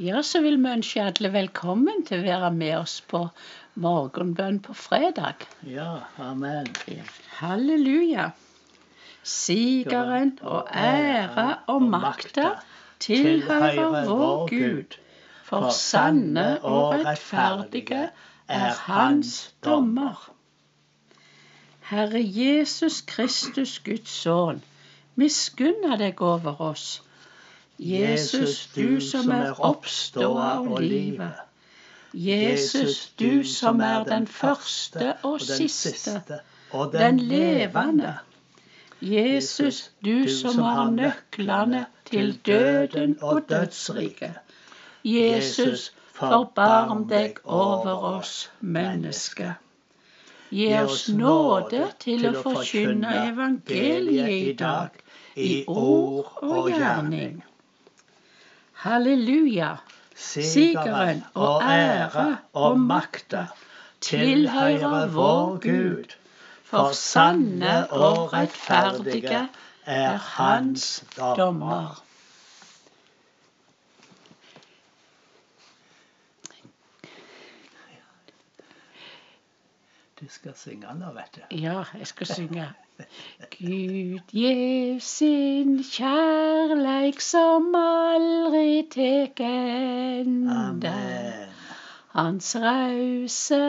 Ja, så vil vi ønske alle velkommen til å være med oss på morgenbønn på fredag. Ja, amen. Halleluja. Sigeren og ære og makta tilhører vår Gud. For sanne og rettferdige er Hans dommer. Herre Jesus Kristus, Guds sønn, miskunna deg over oss Jesus, du som er oppståa og livet. Jesus, du som er den første og siste, og den levende. Jesus, du som har nøklene til døden og dødsriket. Jesus, forbarm deg over oss mennesker. Gi oss nåde til å forkynne evangeliet i dag, i ord og gjerning. Halleluja. Sigeren og ære og makta tilhører vår Gud. For sanne og rettferdige er Hans dommer. Du skal synge nå, vet du. Ja, jeg skal synge. Gud gjev sin kjærleik som aldri tek ende. Hans rause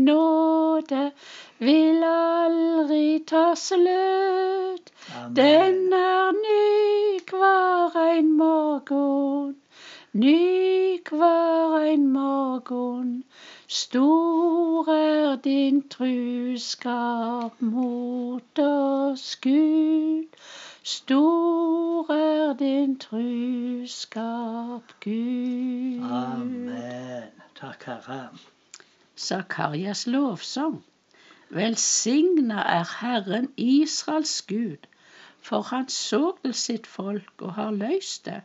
nåde vil aldri ta slutt. Den er ny hver ein morgen, ny hver ein morgen. Stor er din truskap mot oss, Gud. Stor er din truskap, Gud. Amen. Takk, Herre. Sakarias lovsang. Velsigna er Herren Israels Gud, for han så til sitt folk og har løst det.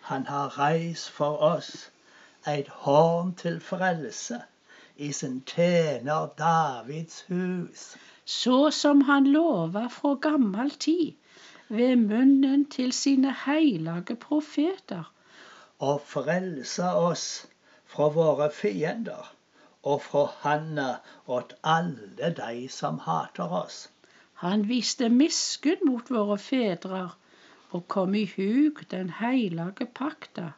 Han har reist for oss et horn til frelse i sin tjener Davids hus. Så som han lova fra gammel tid ved munnen til sine heilage profeter. Og frelse oss fra våre fiender og fra handa åt alle de som hater oss. Han viste miskunn mot våre fedrer og kom i hug den heilage pakta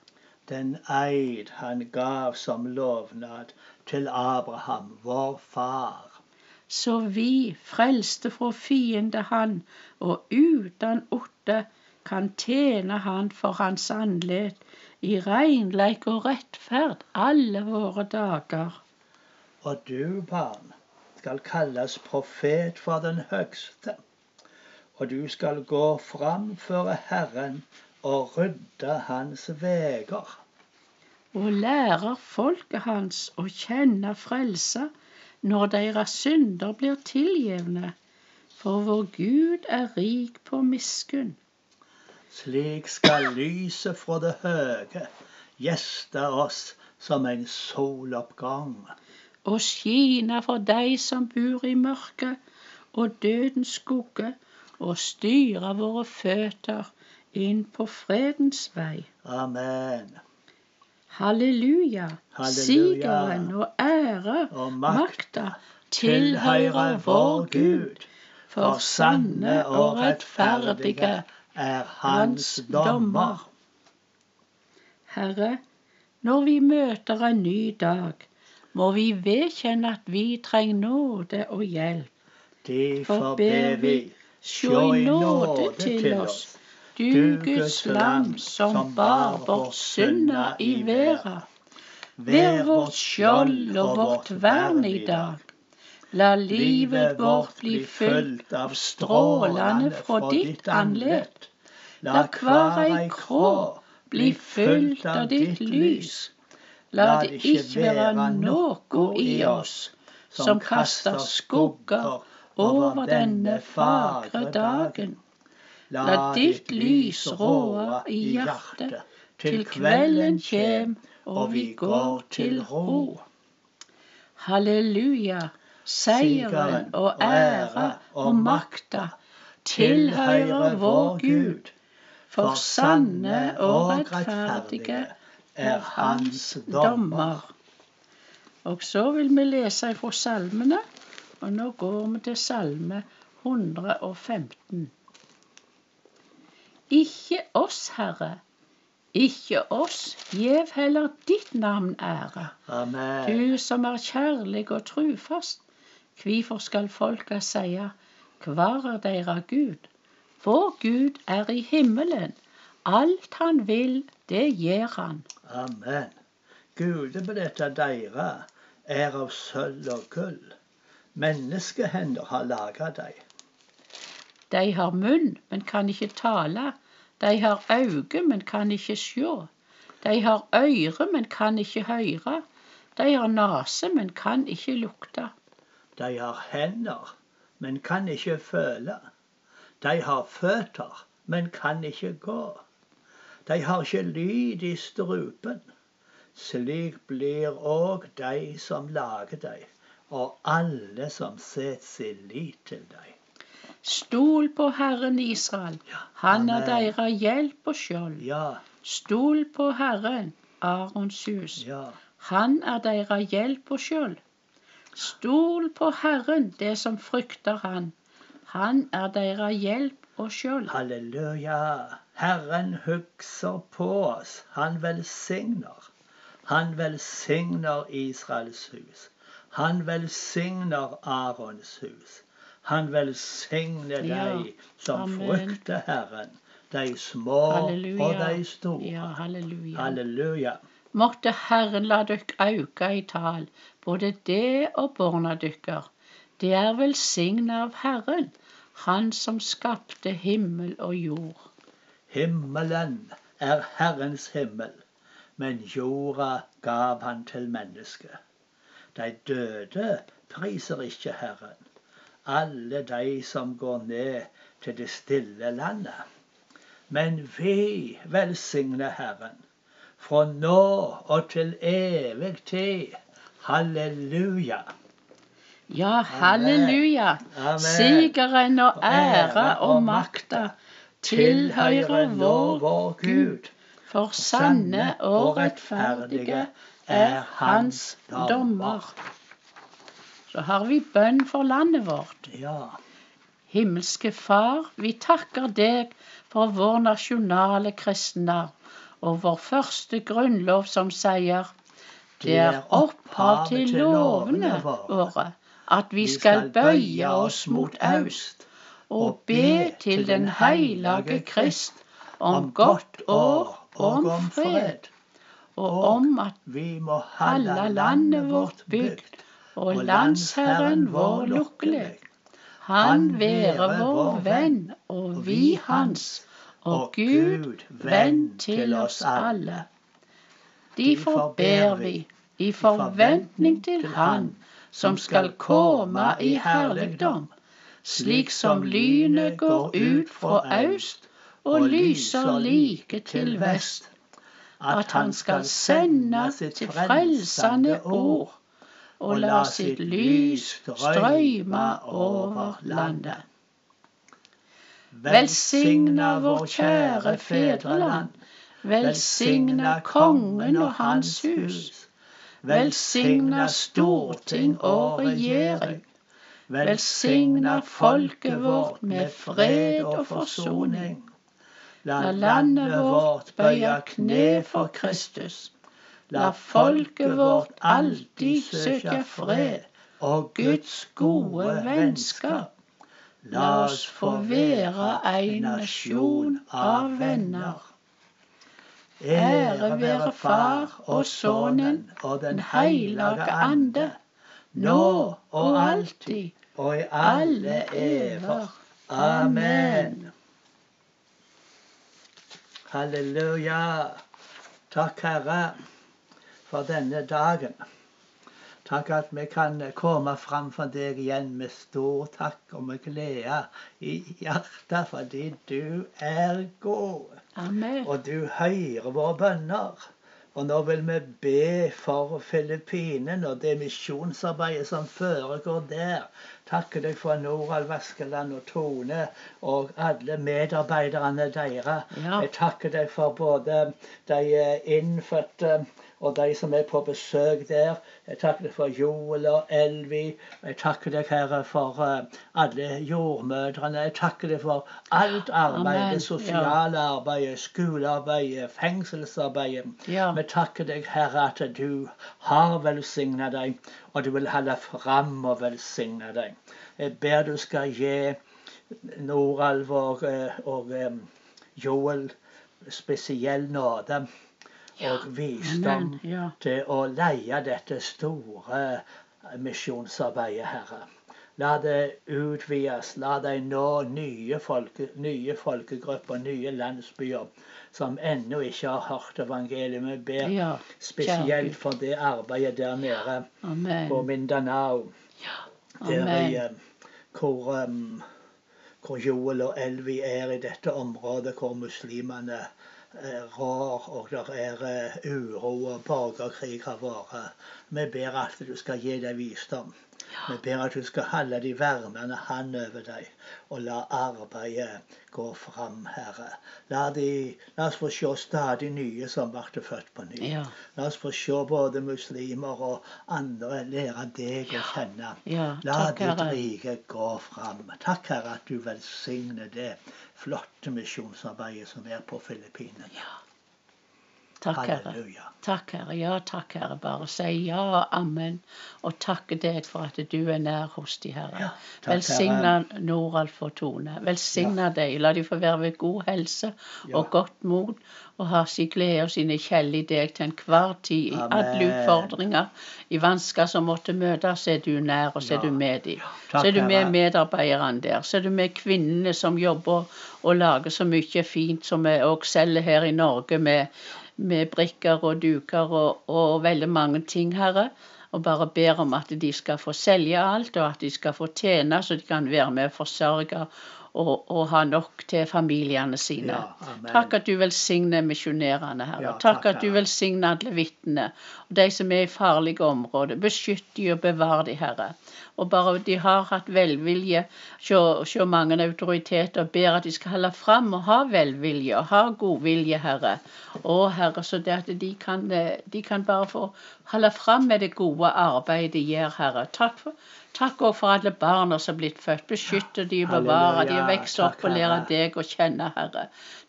den eid han gav som lovnad til Abraham, vår far. Så vi, frelste fra fiende han, og uten otte kan tjene han for hans andlet i renleik og rettferd alle våre dager. Og du, barn, skal kalles profet for den høgste, og du skal gå fram for Herren og rydde hans veger. Og lærer folket hans å kjenne frelse når deres synder blir tilgjevne, for vår Gud er rik på miskunn. Slik skal lyset fra det høge gjeste oss som en soloppgang. Og skine for de som bor i mørket og dødens skugge, og styre våre føtter inn på fredens vei. Amen. Halleluja. Halleluja. Sigeren og ære og makta tilhører vår Gud. For sanne og rettferdige er Hans dommer. Herre, når vi møter en ny dag, må vi vedkjenne at vi trenger nåde og hjelp. Derfor ber vi, sjå i nåde til oss du Guds lam som bar vårt synda i verda. Vær vårt skjold og vårt vern i dag. La livet vårt bli fylt av strålene fra ditt andlet. La hver ei krå bli fylt av ditt lys. La det ikke være noe i oss som kaster skugger over denne fagre dagen. La ditt lys råde i hjertet til kvelden kjem og vi går til ro. Halleluja, seieren og ære og makta tilhører vår Gud. For sanne og rettferdige er hans dommer. Og så vil vi lese fra salmene, og nå går vi til salme 115. Ikke oss, Herre, ikke oss, gjev heller ditt navn ære. Amen. Du som er kjærlig og trufast, kvifor skal folka seia, kvar er deira Gud? Vår Gud er i himmelen, alt han vil, det gjer han. Amen. Gudet på dette deira er av sølv og gull. Menneskehender har laga dei. De har munn, men kan ikke tale. De har øyne, men kan ikke sjå. De har øre, men kan ikke høre. De har nese, men kan ikke lukte. De har hender, men kan ikke føle. De har føtter, men kan ikke gå. De har ikke lyd i strupen. Slik blir òg de som lager deg, og alle som setter sin lit til dei. Stol på Herren Israel, han er deres hjelp og skjold. Ja, Stol på Herren, Arons hus, ja. han er deres hjelp og skjold. Stol på Herren, det som frykter Han, han er deres hjelp og skjold. Halleluja. Herren hugser på oss. Han velsigner. Han velsigner Israels hus. Han velsigner Arons hus. Han velsigner Ja, deg som amen. frykter Herren. De små Halleluja. og de store. Ja, halleluja. Halleluja. Måtte Herren la dykk auka i tal, både det og barna dykkar. Det er velsigna av Herren, Han som skapte himmel og jord. Himmelen er Herrens himmel, men jorda gav han til mennesket. De døde priser ikke Herren. Alle de som går ned til det stille landet. Men vi velsigner Herren, fra nå og til evig tid. Halleluja. Ja, halleluja. Sigeren og ære og makta tilhører vår vår Gud. For sanne og rettferdige er Hans dommer. Så har vi bønn for landet vårt. Ja. Himmelske Far, vi takker deg for vår nasjonale kristenarv og vår første grunnlov som sier det er opphav til lovene våre at vi skal bøye oss mot øst og be til den hellige Krist om godt år og om fred, og om at vi må holde landet vårt bygd og landsherren vår lukkelig. Han være vår venn, og vi hans, og Gud venn til oss alle. Derfor ber vi i forventning til Han som skal komme i herligdom, slik som lynet går ut fra øst og lyser like til vest, at Han skal sende sitt frelsende ord og la sitt lys strøyme over landet. Velsigna vår kjære fedreland. Velsigna kongen og hans hus. Velsigna storting og regjering. Velsigna folket vårt med fred og forsoning. La landet vårt bøye kne for Kristus. La folket vårt alltid søke fred og Guds gode vennskap. La oss få være en nasjon av venner. Ære være Far og Sønnen og Den hellige ande, nå og alltid og i alle ever. Amen. Halleluja. Takk, Herre, for denne dagen. Takk at vi kan komme fram for deg igjen med stor takk og med glede i hjertet, fordi du er god. Amen. Og du hører våre bønner. Og nå vil vi be for Filippinene og det misjonsarbeidet som foregår der. Takker deg for Norald Vaskeland og Tone og alle medarbeiderne deres. Ja. Jeg takker deg for både de innfødte og de som er på besøk der. Jeg takker deg for Joel og Elvi. Jeg takker deg, Herre, for uh, alle jordmødrene. Jeg takker deg for alt arbeidet, det sosiale arbeidet, skolearbeidet, fengselsarbeidet. Ja. Vi takker deg, Herre, at du har velsigna deg, og du vil holde fram og velsigne deg. Jeg ber du skal gi Noralv og, og, og um, Joel spesiell nåde og visdom ja. til å leie dette store misjonsarbeidet, Herre. La det utvides. La de nå nye, folke, nye folkegrupper, nye landsbyer som ennå ikke har hørt evangeliet. Vi ber ja, spesielt for det arbeidet der nede ja, på Mindanao. Ja. Der i, hvor, um, hvor Joel og Elvi er i dette området hvor muslimene rar, og det er eh, uro og borgerkrig har vært. Vi ber at du skal gi dem visdom. Vi ber at du skal holde de varmende hand over dem, og la arbeidet gå fram, Herre. La, de, la oss få se stadig nye som ble født på ny. Ja. La oss få se både muslimer og andre lære deg å kjenne. Ja, La takk, ditt rike gå fram. Takk, Herre, at du velsigner det flotte misjonsarbeidet som er på Filippinene. Ja. Takk, Herre. Takk, Herre. Ja, takk, Herre. Bare si ja, og amen. Og takke deg for at du er nær hos de, Herre. Ja, Velsigna Noralf og Tone. Velsigna deg. La de få være ved god helse Ja. og godt mot, og ha sin glede og sine kjell i deg til enhver tid. I alle utfordringer, i vansker som måtte møte, så er du nær, og så er Ja. du med dem. Så er du med medarbeiderne der. Så er du med kvinnene som jobber og lager så mye fint som vi òg selger her i Norge med, med brikker og duker og, og veldig mange ting, Herre. Og bare ber om at de skal få selge alt, og at de skal få tjene, så de kan være med og forsørge og, og ha nok til familiene sine. Ja, takk at du velsigner misjonærene, Herre. Ja, takk takk, at du velsigner alle vitnene. Og de som er i farlige områder. Beskytt de og bevar de, Herre. Og bare de har hatt velvilje hos mange autoriteter, ber at de skal holde fram og ha velvilje og ha godvilje, Herre. Å, Herre, så det at de kan, de kan bare få holde fram med det gode arbeidet de gjør, Herre. Takk for Takk også for alle barna som er blitt født. Beskytte de og bevare de vokse opp og lære deg å kjenne, Herre.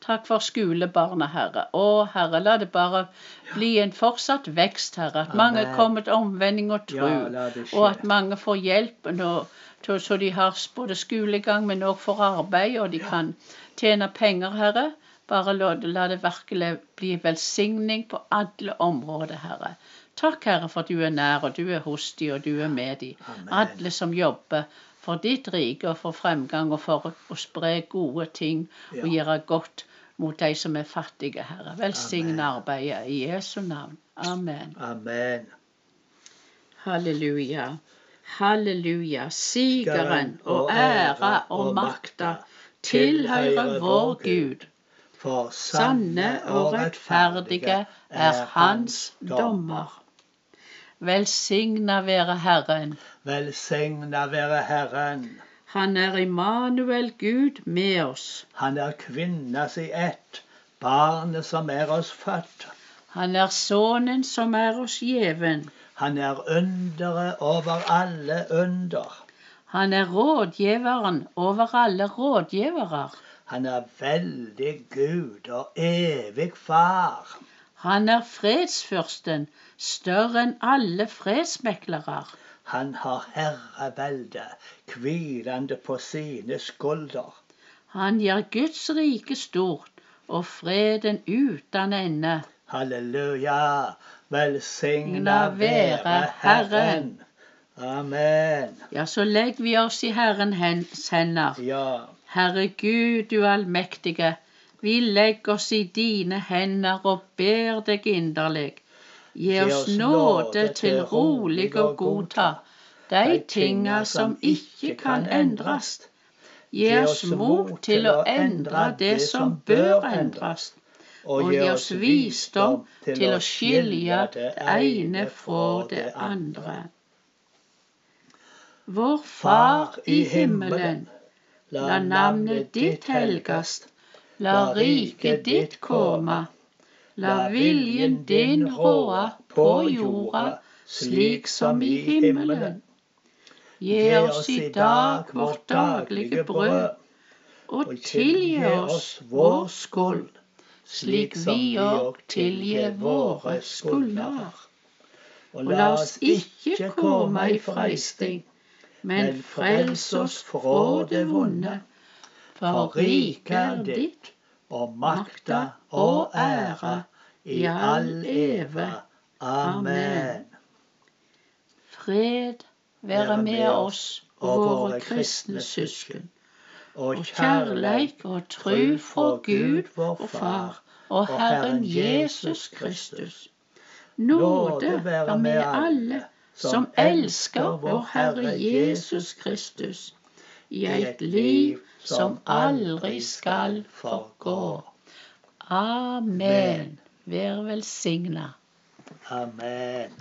Takk for skolebarna, Herre. Å, Herre, la det bare bli en fortsatt vekst, Herre. At mange kommer til omvending og tro. Og at mange får hjelp til, så de har både skolegang, men òg får arbeid, og de kan tjene penger, Herre. Bare la, det- la det virkelig bli velsigning på alle områder, Herre. Takk, Herre, for du er nær, og du er hos de, og du er med de. Alle som jobber for ditt rike og for fremgang og for å, spre gode ting og gjøre godt mot de som er fattige, Herre. Velsign arbeidet i Jesu navn. Amen. Amen. Halleluja. Halleluja. Sigeren og ære og makta tilhører vår Gud. For Sanne og rettferdige er Hans dommer. Velsigna være Herren. Velsigna være Herren. Han er Immanuel, Gud med oss. Han er kvinna si ett, barnet som er oss født. Han er Sønnen som er oss gjeven. Han er underet over alle under. Han er rådgiveren over alle rådgivere. Han er veldig Gud og evig far. Han er fredsfyrsten, større enn alle fredsmeklere. Han har herrevelde hvilende på sine skulder. Han gjør Guds rike stort og freden uten ende. Halleluja. Velsigna være Herren. Amen. Ja, så legger vi oss i Herrens hender. Ja. Herre Gud, du allmektige, vi legger oss i dine hender og ber deg inderlig. Gi oss nåde til rolig å godta de tinga som ikke kan endres. Gi oss mot til å endre det som bør endres, og gi oss visdom til å skilje det ene fra det andre. Vår Far i himmelen. La navnet ditt helgast. La riket ditt komme. La viljen din råde på jorda slik som i himmelen. Gi oss i dag vårt daglige brød, og tilgi oss vår skyld, slik vi òg tilgir våre skulder. Og la oss ikke komme i freisting, men frels oss fra det vonde. For riket er ditt, og makta og æra i all eve. Amen. Fred være med oss og våre kristne søsken. Og kjærleik og tru fra Gud vår Far og Herren Jesus Kristus. Nåde være med alle som elsker vår Herre Jesus Kristus, i et liv som aldri skal forgå. Amen. Vær velsigna. Amen.